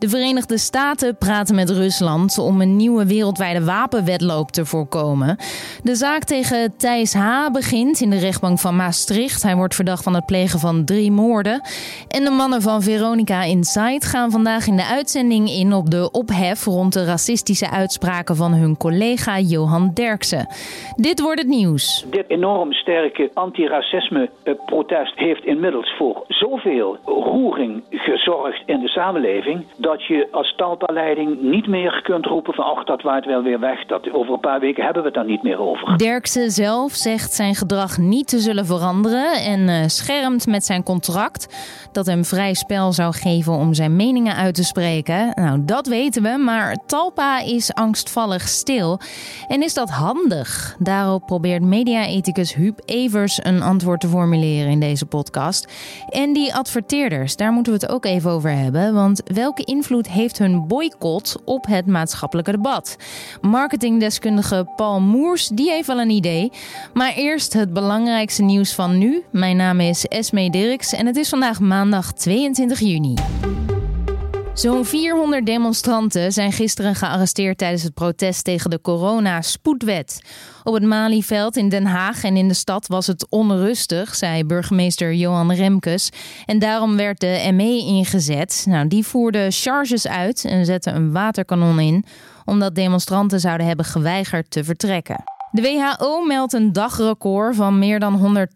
De Verenigde Staten praten met Rusland om een nieuwe wereldwijde wapenwedloop te voorkomen. De zaak tegen Thijs H. begint in de rechtbank van Maastricht. Hij wordt verdacht van het plegen van drie moorden. En de mannen van Veronica Inside gaan vandaag in de uitzending in op de ophef rond de racistische uitspraken van hun collega Johan Derksen. Dit wordt het nieuws. Dit enorm sterke antiracisme-protest heeft inmiddels voor zoveel roering gezorgd in de samenleving dat je als Talpa-leiding niet meer kunt roepen van ach, dat waait wel weer weg. Dat, over een paar weken hebben we het dan niet meer over. Derksen zelf zegt zijn gedrag niet te zullen veranderen en uh, schermt met zijn contract dat hem vrij spel zou geven om zijn meningen uit te spreken. Nou, dat weten we, maar Talpa is angstvallig stil. En is dat handig? Daarop probeert media-ethicus Huub Evers een antwoord te formuleren in deze podcast. En die adverteerders, daar moeten we het ook even over hebben, want welke invloed heeft hun boycott op het maatschappelijke debat? Marketingdeskundige Paul Moers, die heeft wel een idee. Maar eerst het belangrijkste nieuws van nu. Mijn naam is Esme Dirks en het is vandaag maandag 22 juni. Zo'n 400 demonstranten zijn gisteren gearresteerd tijdens het protest tegen de corona-spoedwet. Op het Malieveld in Den Haag en in de stad was het onrustig, zei burgemeester Johan Remkes. En daarom werd de ME ingezet. Nou, die voerde charges uit en zette een waterkanon in, omdat demonstranten zouden hebben geweigerd te vertrekken. De WHO meldt een dagrecord van meer dan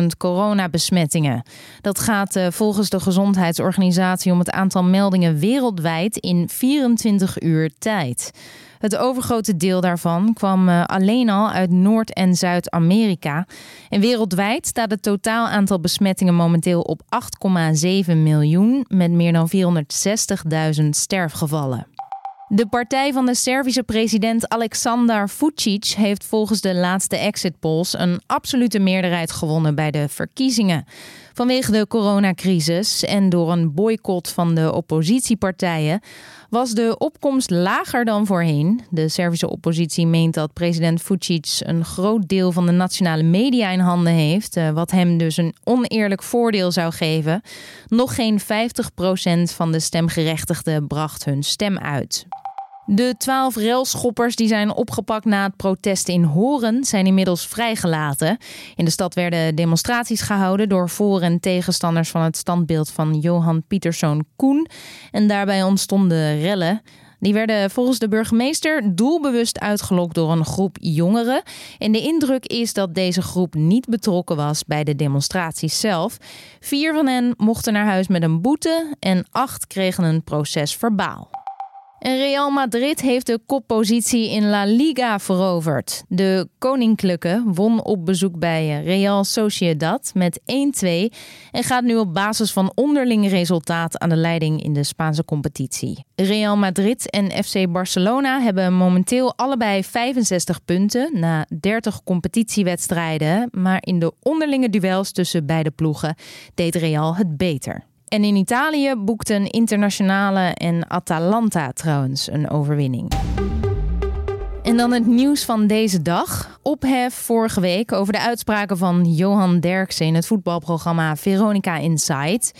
180.000 coronabesmettingen. Dat gaat eh, volgens de Gezondheidsorganisatie om het aantal meldingen wereldwijd in 24 uur tijd. Het overgrote deel daarvan kwam eh, alleen al uit Noord- en Zuid-Amerika. En wereldwijd staat het totaal aantal besmettingen momenteel op 8,7 miljoen, met meer dan 460.000 sterfgevallen. De partij van de Servische president Aleksandar Vucic heeft volgens de laatste exit polls een absolute meerderheid gewonnen bij de verkiezingen. Vanwege de coronacrisis en door een boycott van de oppositiepartijen was de opkomst lager dan voorheen. De Servische oppositie meent dat president Vucic een groot deel van de nationale media in handen heeft, eh, wat hem dus een oneerlijk voordeel zou geven. Nog geen 50% van de stemgerechtigden bracht hun stem uit. De twaalf railschoppers die zijn opgepakt na het protest in Horen zijn inmiddels vrijgelaten. In de stad werden demonstraties gehouden door voor- en tegenstanders van het standbeeld van Johan Pieterszoon Koen. En daarbij ontstonden rellen. Die werden volgens de burgemeester doelbewust uitgelokt door een groep jongeren. En de indruk is dat deze groep niet betrokken was bij de demonstraties zelf. Vier van hen mochten naar huis met een boete en acht kregen een proces verbaal. Real Madrid heeft de koppositie in La Liga veroverd. De Koninklijke won op bezoek bij Real Sociedad met 1-2 en gaat nu op basis van onderling resultaat aan de leiding in de Spaanse competitie. Real Madrid en FC Barcelona hebben momenteel allebei 65 punten na 30 competitiewedstrijden, maar in de onderlinge duels tussen beide ploegen deed Real het beter. En in Italië boekten Internationale en Atalanta trouwens een overwinning. En dan het nieuws van deze dag. Ophef vorige week over de uitspraken van Johan Derksen in het voetbalprogramma Veronica Inside.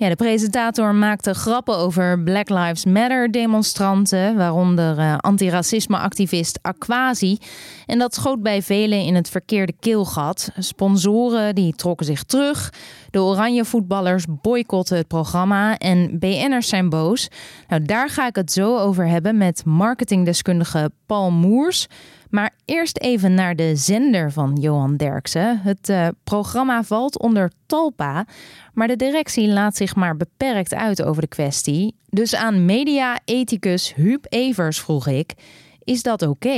Ja, de presentator maakte grappen over Black Lives Matter demonstranten, waaronder uh, antiracisme-activist Aquasi. En dat schoot bij velen in het verkeerde keelgat. Sponsoren die trokken zich terug. De oranje voetballers boycotten het programma en BN'ers zijn boos. Nou, daar ga ik het zo over hebben met marketingdeskundige Paul Moers. Maar eerst even naar de zender van Johan Derksen. Het uh, programma valt onder Talpa, maar de directie laat zich maar beperkt uit over de kwestie. Dus aan media-ethicus Huub Evers vroeg ik: is dat oké?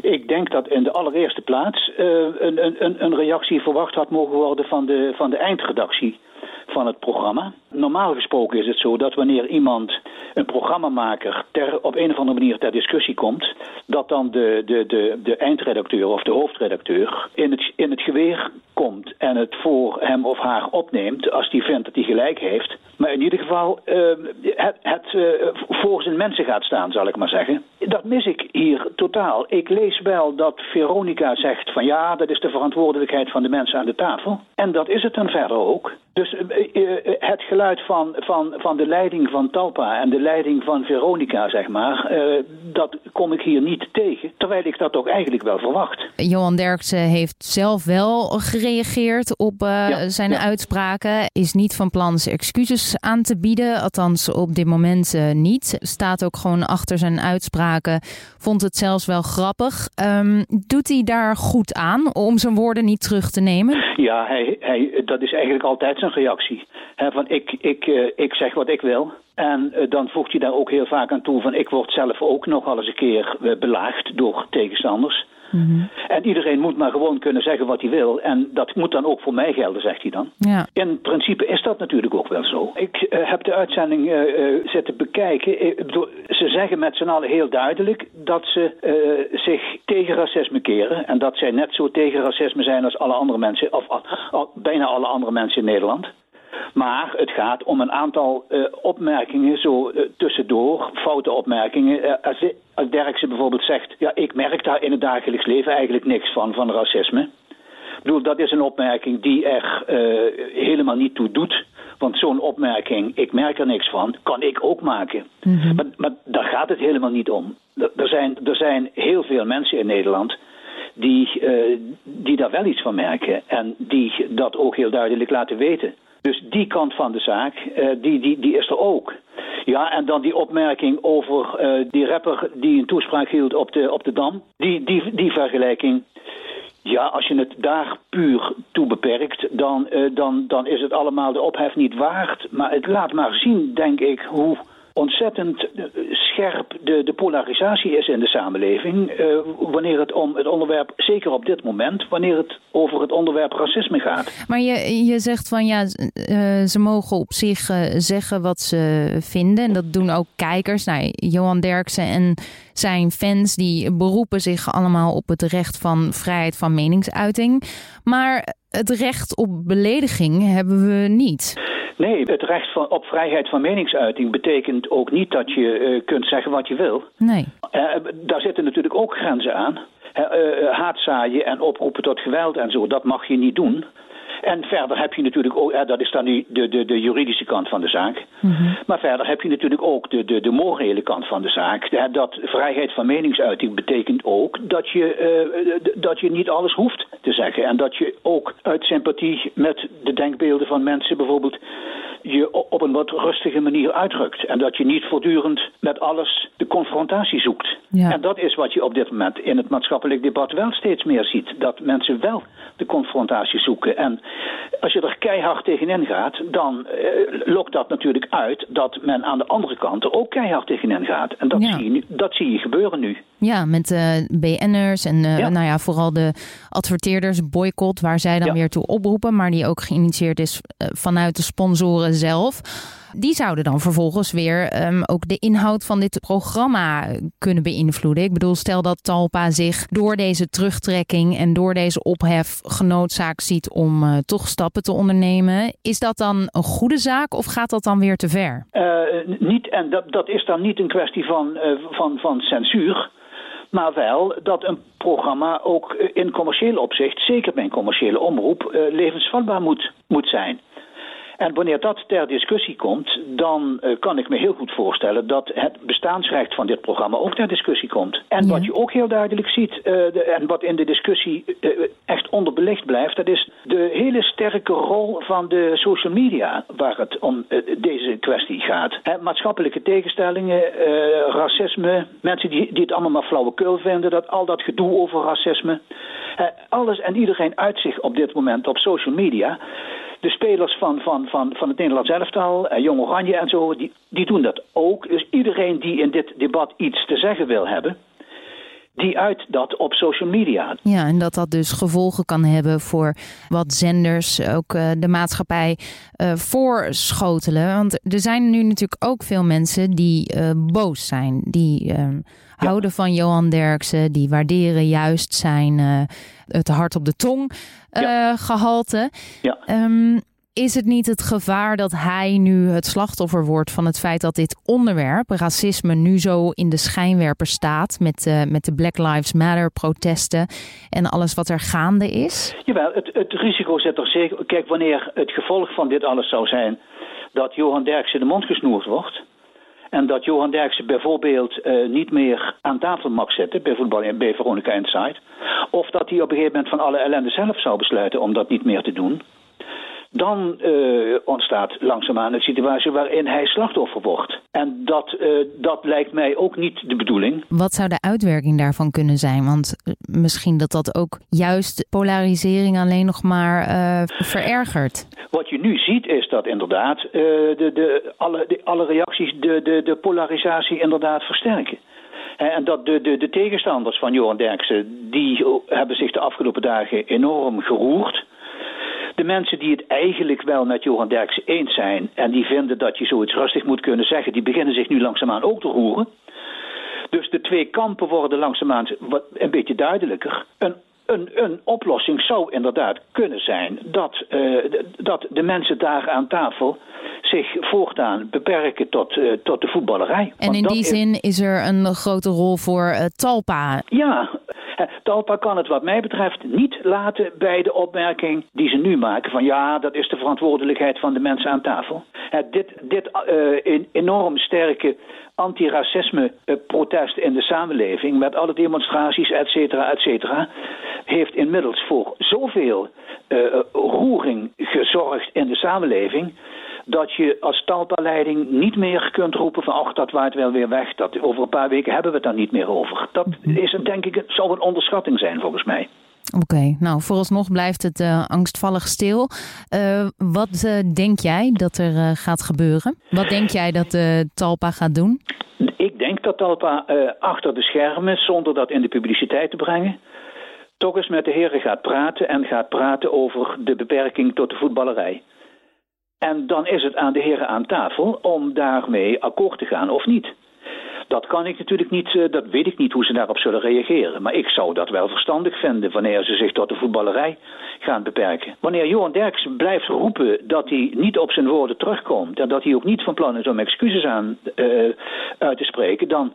Ik denk dat in de allereerste plaats uh, een, een, een reactie verwacht had mogen worden van de, van de eindredactie van het programma. Normaal gesproken is het zo dat wanneer iemand, een programmamaker, ter, op een of andere manier ter discussie komt, dat dan de, de, de, de eindredacteur of de hoofdredacteur in het, in het geweer komt en het voor hem of haar opneemt als die vindt dat hij gelijk heeft. Maar in ieder geval uh, het, het uh, voor zijn mensen gaat staan, zal ik maar zeggen. dat mis ik hier totaal. Ik lees wel dat Veronica zegt van ja, dat is de verantwoordelijkheid van de mensen aan de tafel. En dat is het dan verder ook. Dus uh, het geluid van, van, van de leiding van Talpa en de leiding van Veronica, zeg maar, uh, dat kom ik hier niet tegen. Terwijl ik dat ook eigenlijk wel verwacht. Johan Derksen heeft zelf wel gereageerd op ja, zijn ja. uitspraken. Is niet van plan zijn excuses aan te bieden. Althans, op dit moment niet. Staat ook gewoon achter zijn uitspraken. Vond het zelfs wel grappig. Um, doet hij daar goed aan om zijn woorden niet terug te nemen? Ja, hij, hij, dat is eigenlijk altijd zijn reactie. He, van ik, ik, uh, ik zeg wat ik wil. En uh, dan voegt hij daar ook heel vaak aan toe van ik word zelf ook nogal eens een keer uh, belaagd door tegenstanders. Mm -hmm. En iedereen moet maar gewoon kunnen zeggen wat hij wil. En dat moet dan ook voor mij gelden, zegt hij dan. Ja. In principe is dat natuurlijk ook wel zo. Ik uh, heb de uitzending zitten bekijken. Ik bedoel, ze zeggen met z'n allen heel duidelijk dat ze zich tegen racisme keren. En dat zij net zo tegen racisme zijn als alle andere mensen, of al, bijna alle andere mensen in Nederland. Maar het gaat om een aantal uh, opmerkingen zo uh, tussendoor, foute opmerkingen. Uh, als, als Derksen bijvoorbeeld zegt, ja, ik merk daar in het dagelijks leven eigenlijk niks van, van racisme. Ik bedoel, dat is een opmerking die er helemaal niet toe doet. Want zo'n opmerking, ik merk er niks van, kan ik ook maken. Mm -hmm. maar, maar daar gaat het helemaal niet om. Er zijn, er zijn heel veel mensen in Nederland die, die daar wel iets van merken. En die dat ook heel duidelijk laten weten. Dus die kant van de zaak, uh, die, die, die is er ook. Ja, en dan die opmerking over uh, die rapper die een toespraak hield op de, op de Dam. Die, die, die vergelijking. Ja, als je het daar puur toe beperkt, dan, uh, dan, dan is het allemaal de ophef niet waard. Maar het laat maar zien, denk ik, hoe ontzettend scherp de, de polarisatie is in de samenleving. Uh, wanneer het om het onderwerp, zeker op dit moment, wanneer het over het onderwerp racisme gaat. Maar je, je zegt van ja, uh, ze mogen op zich uh, zeggen wat ze vinden. En dat doen ook kijkers. Nou, Johan Derksen en zijn fans die beroepen zich allemaal op het recht van vrijheid van meningsuiting. Maar het recht op belediging hebben we niet. Nee, het recht van, op vrijheid van meningsuiting betekent ook niet dat je uh, kunt zeggen wat je wil. Nee. Uh, daar zitten natuurlijk ook grenzen aan. Uh, haatzaaien en oproepen tot geweld en zo, dat mag je niet doen. En verder heb je natuurlijk ook, dat is dan nu de, de, de juridische kant van de zaak. Mm -hmm. Maar verder heb je natuurlijk ook de, de, de morele kant van de zaak. Dat vrijheid van meningsuiting betekent ook dat je, uh, dat je niet alles hoeft te zeggen. En dat je ook uit sympathie met de denkbeelden van mensen bijvoorbeeld je op een wat rustige manier uitdrukt. En dat je niet voortdurend met alles de confrontatie zoekt. Ja. En dat is wat je op dit moment in het maatschappelijk debat wel steeds meer ziet. Dat mensen wel de confrontatie zoeken. En als je er keihard tegenin gaat, dan uh, lokt dat natuurlijk uit dat men aan de andere kant er ook keihard tegenin gaat. En dat, Ja. zie, je, nu- dat zie je gebeuren nu. Ja, met uh, BN'ers en uh, Ja. nou ja, vooral de adverteerders boycott, waar zij dan Ja. weer toe oproepen, maar die ook geïnitieerd is uh, vanuit de sponsoren zelf. Die zouden dan vervolgens weer um, ook de inhoud van dit programma kunnen beïnvloeden. Ik bedoel, stel dat Talpa zich door deze terugtrekking en door deze ophef genoodzaakt ziet om toch stappen te ondernemen. Is dat dan een goede zaak of gaat dat dan weer te ver? Niet, en dat, dat is dan niet een kwestie van, van, van censuur. Maar wel dat een programma ook in commercieel opzicht, zeker bij een commerciële omroep, uh, levensvatbaar moet, moet zijn. En wanneer dat ter discussie komt, dan uh, kan ik me heel goed voorstellen dat het bestaansrecht van dit programma ook ter discussie komt. En Ja. wat je ook heel duidelijk ziet, uh, de, en wat in de discussie uh, echt onderbelicht blijft, dat is de hele sterke rol van de social media waar het om deze kwestie gaat. Maatschappelijke tegenstellingen, racisme, mensen die, die het allemaal maar flauwekul vinden, dat al dat gedoe over racisme. Alles en iedereen uit zich op dit moment op social media de spelers van, van, van, van het Nederlands elftal, eh, Jong Oranje en zo, die, die doen dat ook. Dus iedereen die in dit debat iets te zeggen wil hebben, die uit dat op social media. Ja, en dat dat dus gevolgen kan hebben voor wat zenders, ook uh, de maatschappij uh, voorschotelen. Want er zijn nu natuurlijk ook veel mensen die uh, boos zijn, die ja. houden van Johan Derksen, die waarderen juist zijn het hart op de tong ja. gehalte. Ja. Um, is het niet het gevaar dat hij nu het slachtoffer wordt van het feit dat dit onderwerp, racisme, nu zo in de schijnwerper staat met, uh, met de Black Lives Matter protesten en alles wat er gaande is? Jawel, het, het risico zit er zeker. Kijk, wanneer het gevolg van dit alles zou zijn dat Johan Derksen de mond gesnoerd wordt. En dat Johan Derksen bijvoorbeeld uh, niet meer aan tafel mag zitten bij voetbal bij Veronica Inside. Of dat hij op een gegeven moment van alle ellende zelf zou besluiten om dat niet meer te doen dan uh, ontstaat langzaamaan een situatie waarin hij slachtoffer wordt. En dat, uh, dat lijkt mij ook niet de bedoeling. Wat zou de uitwerking daarvan kunnen zijn? Want uh, misschien dat dat ook juist polarisering alleen nog maar verergert. Wat je nu ziet is dat inderdaad de, de, alle, de, alle reacties de, de, de polarisatie inderdaad versterken. En dat de, de, de tegenstanders van Johan Derksen, die hebben zich de afgelopen dagen enorm geroerd. De mensen die het eigenlijk wel met Johan Derksen eens zijn en die vinden dat je zoiets rustig moet kunnen zeggen, die beginnen zich nu langzaamaan ook te roeren. Dus de twee kampen worden langzaamaan een beetje duidelijker. Een, een, een oplossing zou inderdaad kunnen zijn dat, uh, dat de mensen daar aan tafel zich voortaan beperken tot, uh, tot de voetballerij. En in die zin is er een grote rol voor uh, Talpa. Ja, Talpa kan het wat mij betreft niet laten bij de opmerking die ze nu maken van ja, dat is de verantwoordelijkheid van de mensen aan tafel. dit dit uh, enorm sterke antiracisme protest in de samenleving met alle demonstraties, et cetera, et cetera, heeft inmiddels voor zoveel uh, roering gezorgd in de samenleving dat je als talpaleiding niet meer kunt roepen van ach, dat waait wel weer weg. Dat, over een paar weken hebben we het dan niet meer over. Dat mhm. is een, denk ik, zou een onderschatting zijn volgens mij. Oké, okay, nou vooralsnog blijft het uh, angstvallig stil. Uh, wat uh, denk jij dat er gaat gebeuren? Wat denk jij dat Talpa gaat doen? Ik denk dat Talpa achter de schermen, zonder dat in de publiciteit te brengen, toch eens met de heren gaat praten en gaat praten over de beperking tot de voetballerij. En dan is het aan de heren aan tafel om daarmee akkoord te gaan of niet. Dat kan ik natuurlijk niet, eh, dat weet ik niet hoe ze daarop zullen reageren. Maar ik zou dat wel verstandig vinden wanneer ze zich tot de voetballerij gaan beperken. Wanneer Johan Derks blijft roepen dat hij niet op zijn woorden terugkomt en dat hij ook niet van plan is om excuses aan uh, uit te spreken, dan,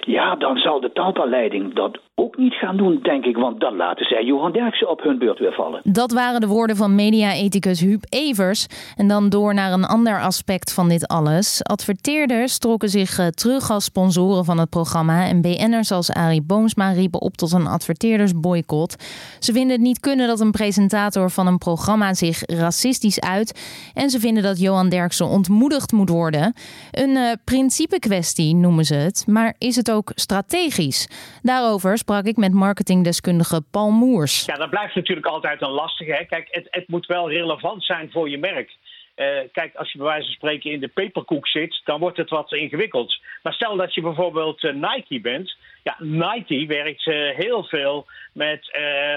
ja, dan zal de Talpa-leiding dat ook niet gaan doen, denk ik. Want dan laten zij Johan Derksen op hun beurt weer vallen. Dat waren de woorden van media-ethicus Huub Evers. En dan door naar een ander aspect van dit alles. Adverteerders trokken zich eh, terug als sponsoren van het programma. En BN'ers als Arie Boomsma riepen op tot een adverteerdersboycott. Ze vinden het niet kunnen dat een presentator van een programma zich racistisch uit. En ze vinden dat Johan Derksen ontmoedigd moet worden. Een uh, principe kwestie noemen ze het. Maar is het ook strategisch? Daarover sprak ik met marketingdeskundige Paul Moers. Ja, dat blijft natuurlijk altijd een lastige. Hè? Kijk, het, het moet wel relevant zijn voor je merk. Uh, kijk, als je bij wijze van spreken in de peperkoek zit, dan wordt het wat ingewikkeld. Maar stel dat je bijvoorbeeld uh, Nike bent. Ja, Nike werkt uh, heel veel met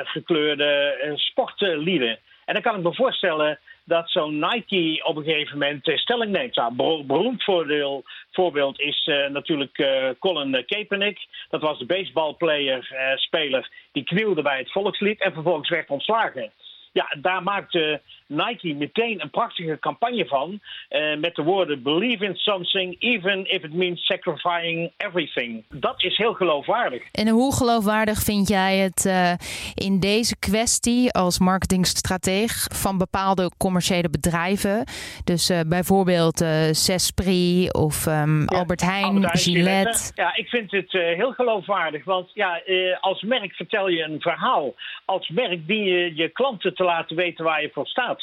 gekleurde sportlieden. En dan kan ik me voorstellen dat zo'n Nike op een gegeven moment stelling neemt. Nou, beroemd voordeel, voorbeeld is natuurlijk uh, Colin Kaepernick. Dat was de baseballplayer, speler, die knielde bij het volkslied en vervolgens werd ontslagen. Ja, daar maakte Nike meteen een prachtige campagne van. Uh, met de woorden: Believe in something, even if it means sacrificing everything. Dat is heel geloofwaardig. En hoe geloofwaardig vind jij het uh, in deze kwestie als marketingstrateeg van bepaalde commerciële bedrijven? Dus uh, bijvoorbeeld Cespri of um, ja, Albert Heijn, Albert Gillette. Ja, ik vind het heel geloofwaardig. Want ja, als merk vertel je een verhaal. Als merk dien je je klanten te laten weten waar je voor staat.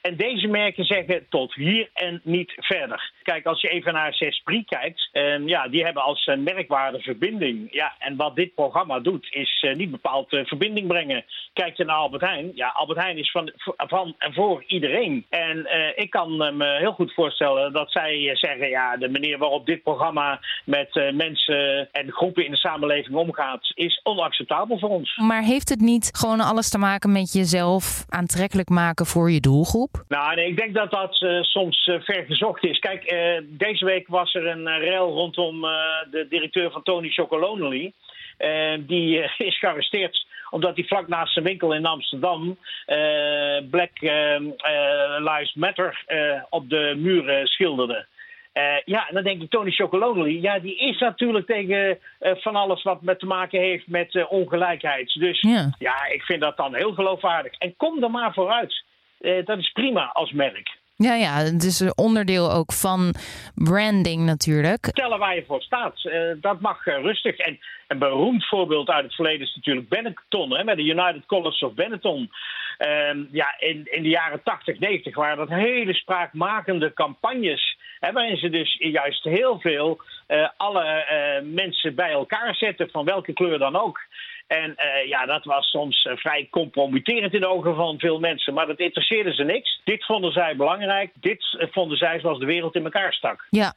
En deze merken zeggen tot hier en niet verder. Kijk, als je even naar Cesprit kijkt, uh, ja, die hebben als uh, merkwaarde verbinding. Ja, en wat dit programma doet, is uh, niet bepaald uh, verbinding brengen. Kijk je naar Albert Heijn. Ja, Albert Heijn is van, van en voor iedereen. En ik kan me heel goed voorstellen dat zij zeggen, ja, de manier waarop dit programma met mensen en groepen in de samenleving omgaat, is onacceptabel voor ons. Maar heeft het niet gewoon alles te maken met jezelf aantrekkelijk maken voor je doelgroep? Nou, nee, ik denk dat dat uh, soms uh, ver gezocht is. Kijk, uh, deze week was er een rel rondom de directeur van Tony Chocolonely. die is gearresteerd omdat hij vlak naast zijn winkel in Amsterdam Black Lives Matter op de muren schilderde. ja, en dan denk ik, Tony Chocolonely, ja, die is natuurlijk tegen van alles wat met te maken heeft met ongelijkheid. Dus ja. ja. ik vind dat dan heel geloofwaardig. En kom er maar vooruit. Dat is prima als merk. Ja, ja, het is een onderdeel ook van branding natuurlijk. Vertellen waar je voor staat, uh, dat mag uh, rustig. En een beroemd voorbeeld uit het verleden is natuurlijk Benetton, hè, met de United Colors of Benetton. Uh, ja, in, in de jaren 80, 90 waren dat hele spraakmakende campagnes. Hè, waarin ze dus juist heel veel alle mensen bij elkaar zetten, van welke kleur dan ook. En uh, ja, dat was soms uh, vrij compromitterend in de ogen van veel mensen. Maar dat interesseerde ze niks. Dit vonden zij belangrijk. Dit uh, vonden zij zoals de wereld in elkaar stak. Ja,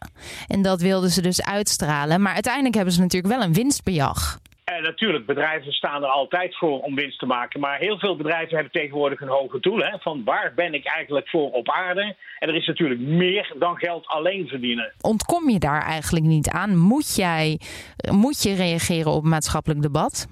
en dat wilden ze dus uitstralen. Maar uiteindelijk hebben ze natuurlijk wel een winstbejag. En natuurlijk, bedrijven staan er altijd voor om winst te maken. Maar heel veel bedrijven hebben tegenwoordig een hoger doel. Hè, van waar ben ik eigenlijk voor op aarde? En er is natuurlijk meer dan geld alleen verdienen. Ontkom je daar eigenlijk niet aan? Moet jij moet je reageren op maatschappelijk debat?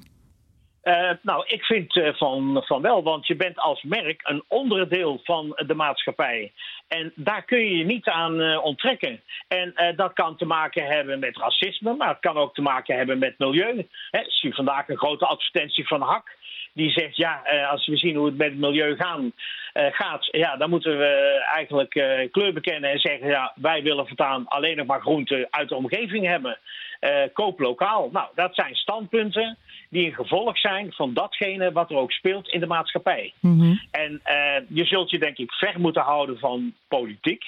Uh, nou, ik vind uh, van, van wel, want je bent als merk een onderdeel van de maatschappij. En daar kun je je niet aan uh, onttrekken. En dat kan te maken hebben met racisme, maar het kan ook te maken hebben met milieu. Hè, zie vandaag een grote advertentie van Hak. Die zegt, ja, als we zien hoe het met het milieu gaan, gaat, ja, dan moeten we eigenlijk kleur bekennen en zeggen, ja, wij willen voortaan alleen nog maar groenten uit de omgeving hebben. koop lokaal. Nou, dat zijn standpunten die een gevolg zijn van datgene wat er ook speelt in de maatschappij. Mhm. En je zult je denk ik ver moeten houden van politiek.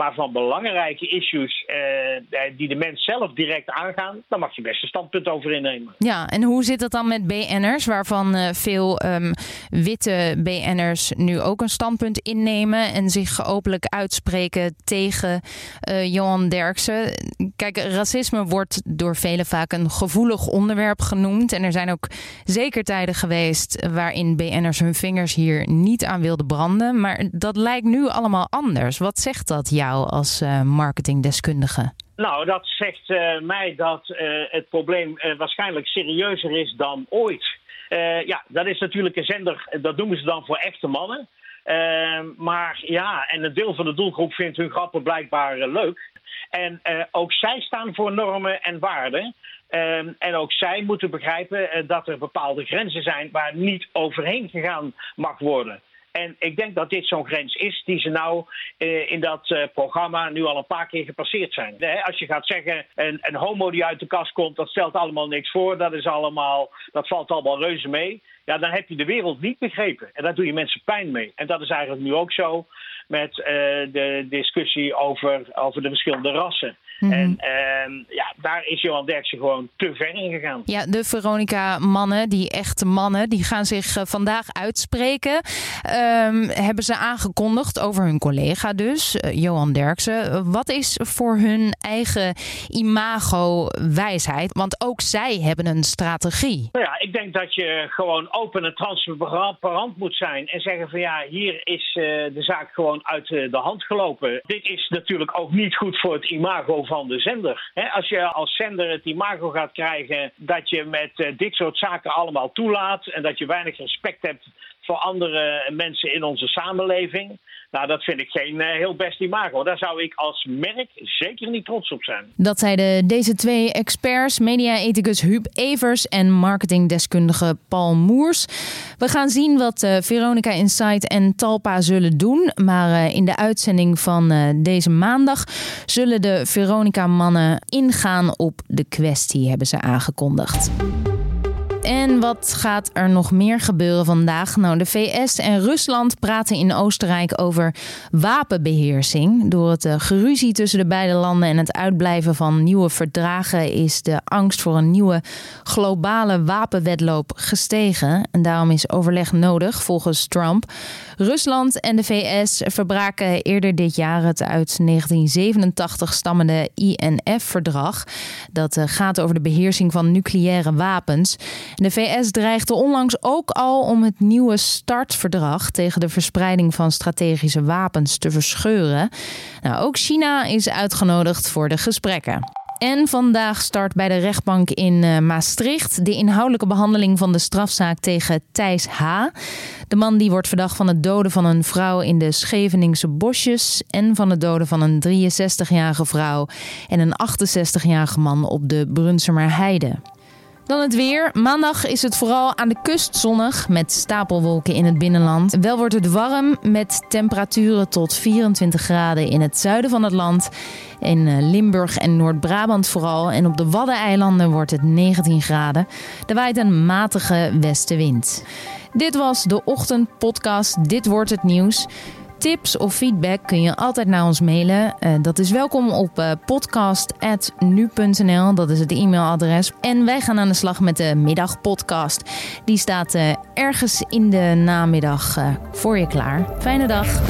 Maar van belangrijke issues uh, die de mens zelf direct aangaan, dan mag je best een standpunt over innemen. Ja, en hoe zit het dan met BN'ers, waarvan uh, veel um, witte BN'ers nu ook een standpunt innemen en zich openlijk uitspreken tegen Johan Derksen? Kijk, racisme wordt door velen vaak een gevoelig onderwerp genoemd. En er zijn ook zeker tijden geweest waarin BN'ers hun vingers hier niet aan wilden branden. Maar dat lijkt nu allemaal anders. Wat zegt dat jou? Als uh, marketingdeskundige? Nou, dat zegt uh, mij dat uh, het probleem waarschijnlijk serieuzer is dan ooit. ja, dat is natuurlijk een zender, dat noemen ze dan voor echte mannen. maar ja, en een deel van de doelgroep vindt hun grappen blijkbaar leuk. En ook zij staan voor normen en waarden. en ook zij moeten begrijpen dat er bepaalde grenzen zijn waar niet overheen gegaan mag worden. En ik denk dat dit zo'n grens is die ze nou eh, in dat uh, programma nu al een paar keer gepasseerd zijn. Als je gaat zeggen, een, een, homo die uit de kast komt, dat stelt allemaal niks voor, dat, is allemaal, dat valt allemaal reuze mee. Ja, dan heb je de wereld niet begrepen. En daar doe je mensen pijn mee. En dat is eigenlijk nu ook zo met uh, de discussie over, over de verschillende rassen. Mhm. En uh, ja, daar is Johan Derksen gewoon te ver in gegaan. Ja, de Veronica-mannen, die echte mannen, die gaan zich uh, vandaag uitspreken. Um, hebben ze aangekondigd over hun collega dus, uh, Johan Derksen. Wat is voor hun eigen imago wijsheid? Want ook zij hebben een strategie. Nou ja, ik denk dat je gewoon open en transparant moet zijn. En zeggen van ja, hier is uh, de zaak gewoon uit de hand gelopen. Dit is natuurlijk ook niet goed voor het imago van de zender. als je als zender het imago gaat krijgen dat je met uh, dit soort zaken allemaal toelaat en dat je weinig respect hebt voor andere mensen in onze samenleving. Nou, dat vind ik geen uh, heel best imago. Daar zou ik als merk zeker niet trots op zijn. Dat zeiden deze twee experts, media-ethicus Huub Evers en marketingdeskundige Paul Moers. We gaan zien wat uh, Veronica Insight en Talpa zullen doen. Maar uh, in de uitzending van deze maandag zullen de Veronica-mannen ingaan op de kwestie, hebben ze aangekondigd. En wat gaat er nog meer gebeuren vandaag? Nou, de VS en Rusland praten in Oostenrijk over wapenbeheersing. Door het uh, geruzie tussen de beide landen en het uitblijven van nieuwe verdragen is de angst voor een nieuwe globale wapenwedloop gestegen. En daarom is overleg nodig, volgens Trump. Rusland en de VS verbraken eerder dit jaar het uit 1987 stammende INF-verdrag. Dat uh, gaat over de beheersing van nucleaire wapens. De VS dreigde onlangs ook al om het nieuwe startverdrag tegen de verspreiding van strategische wapens te verscheuren. Nou, ook China is uitgenodigd voor de gesprekken. En vandaag start bij de rechtbank in uh, Maastricht de inhoudelijke behandeling van de strafzaak tegen Thijs H. De man die wordt verdacht van het doden van een vrouw in de Scheveningse bosjes en van het doden van een 63-jarige vrouw en een 68-jarige man op de Brunsumer Heide. Dan het weer. Maandag is het vooral aan de kust zonnig met stapelwolken in het binnenland. Wel wordt het warm met temperaturen tot 24 graden in het zuiden van het land. In eh, Limburg en Noord-Brabant vooral. En op de Waddeneilanden wordt het 19 graden. Er waait een matige westenwind. Dit was de ochtendpodcast. Dit wordt het nieuws. Tips of feedback kun je altijd naar ons mailen. Uh, dat is welkom op uh, podcast.nu.nl. Dat is het e-mailadres. En wij gaan aan de slag met de middagpodcast. Die staat uh, ergens in de namiddag voor je klaar. Fijne dag.